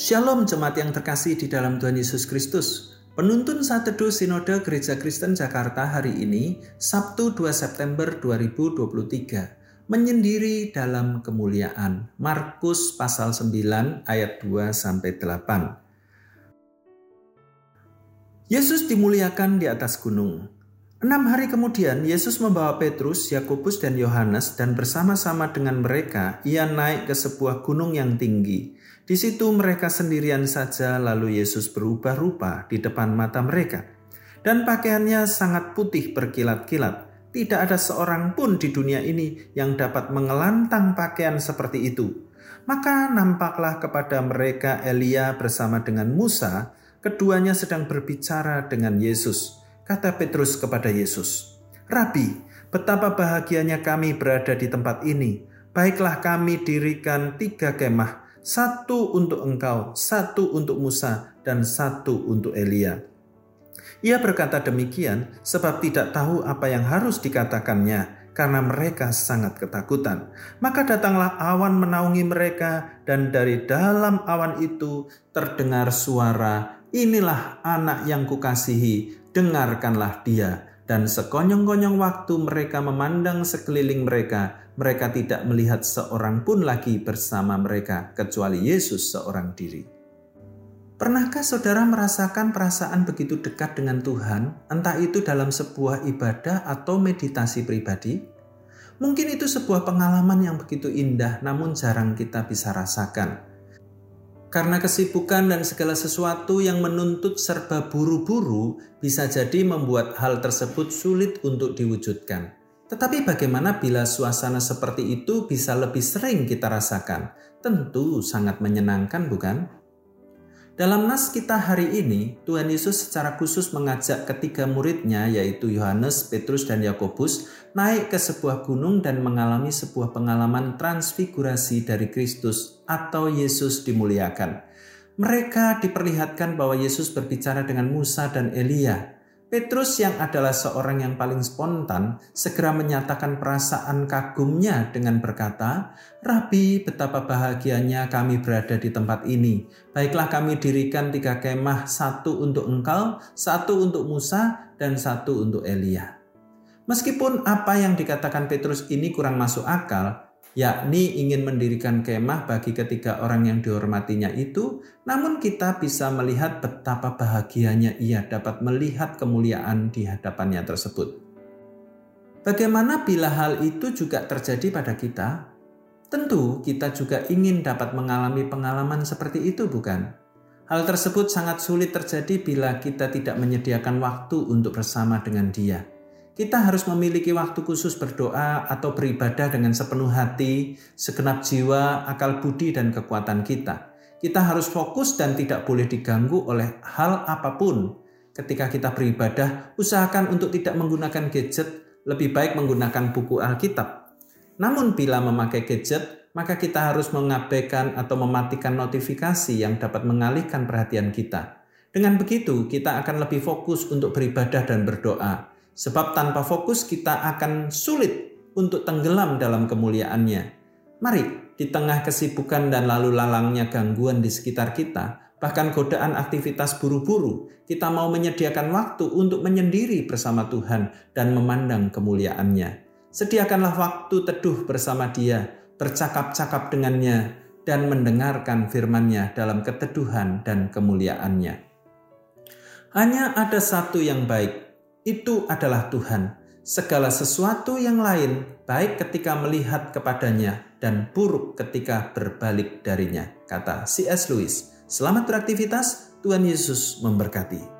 Shalom jemaat yang terkasih di dalam Tuhan Yesus Kristus. Penuntun saat Sinode Gereja Kristen Jakarta hari ini, Sabtu 2 September 2023, menyendiri dalam kemuliaan. Markus pasal 9 ayat 2 sampai 8. Yesus dimuliakan di atas gunung. Enam hari kemudian, Yesus membawa Petrus, Yakobus, dan Yohanes, dan bersama-sama dengan mereka ia naik ke sebuah gunung yang tinggi di situ mereka sendirian saja lalu Yesus berubah rupa di depan mata mereka. Dan pakaiannya sangat putih berkilat-kilat. Tidak ada seorang pun di dunia ini yang dapat mengelantang pakaian seperti itu. Maka nampaklah kepada mereka Elia bersama dengan Musa, keduanya sedang berbicara dengan Yesus. Kata Petrus kepada Yesus, "Rabi, betapa bahagianya kami berada di tempat ini. Baiklah kami dirikan tiga kemah, satu untuk engkau, satu untuk Musa, dan satu untuk Elia. Ia berkata demikian sebab tidak tahu apa yang harus dikatakannya karena mereka sangat ketakutan. Maka datanglah awan menaungi mereka dan dari dalam awan itu terdengar suara, inilah anak yang kukasihi, dengarkanlah dia. Dan sekonyong-konyong waktu mereka memandang sekeliling mereka, mereka tidak melihat seorang pun lagi bersama mereka, kecuali Yesus seorang diri. Pernahkah saudara merasakan perasaan begitu dekat dengan Tuhan, entah itu dalam sebuah ibadah atau meditasi pribadi? Mungkin itu sebuah pengalaman yang begitu indah, namun jarang kita bisa rasakan. Karena kesibukan dan segala sesuatu yang menuntut serba buru-buru bisa jadi membuat hal tersebut sulit untuk diwujudkan. Tetapi bagaimana bila suasana seperti itu bisa lebih sering kita rasakan? Tentu sangat menyenangkan bukan? Dalam nas kita hari ini, Tuhan Yesus secara khusus mengajak ketiga muridnya yaitu Yohanes, Petrus, dan Yakobus naik ke sebuah gunung dan mengalami sebuah pengalaman transfigurasi dari Kristus atau Yesus dimuliakan. Mereka diperlihatkan bahwa Yesus berbicara dengan Musa dan Elia, Petrus yang adalah seorang yang paling spontan segera menyatakan perasaan kagumnya dengan berkata, Rabi, betapa bahagianya kami berada di tempat ini. Baiklah kami dirikan tiga kemah, satu untuk engkau, satu untuk Musa, dan satu untuk Elia. Meskipun apa yang dikatakan Petrus ini kurang masuk akal, yakni ingin mendirikan kemah bagi ketiga orang yang dihormatinya itu, namun kita bisa melihat betapa bahagianya ia dapat melihat kemuliaan di hadapannya tersebut. Bagaimana bila hal itu juga terjadi pada kita? Tentu kita juga ingin dapat mengalami pengalaman seperti itu, bukan? Hal tersebut sangat sulit terjadi bila kita tidak menyediakan waktu untuk bersama dengan Dia kita harus memiliki waktu khusus berdoa atau beribadah dengan sepenuh hati, segenap jiwa, akal budi, dan kekuatan kita. Kita harus fokus dan tidak boleh diganggu oleh hal apa pun. Ketika kita beribadah, usahakan untuk tidak menggunakan gadget, lebih baik menggunakan buku Alkitab. Namun bila memakai gadget, maka kita harus mengabaikan atau mematikan notifikasi yang dapat mengalihkan perhatian kita. Dengan begitu, kita akan lebih fokus untuk beribadah dan berdoa Sebab tanpa fokus kita akan sulit untuk tenggelam dalam kemuliaannya. Mari, di tengah kesibukan dan lalu lalangnya gangguan di sekitar kita, bahkan godaan aktivitas buru-buru, kita mau menyediakan waktu untuk menyendiri bersama Tuhan dan memandang kemuliaannya. Sediakanlah waktu teduh bersama dia, bercakap-cakap dengannya, dan mendengarkan firman-Nya dalam keteduhan dan kemuliaannya. Hanya ada satu yang baik, itu adalah Tuhan. Segala sesuatu yang lain, baik ketika melihat kepadanya dan buruk ketika berbalik darinya, kata C.S. Lewis. Selamat beraktivitas, Tuhan Yesus memberkati.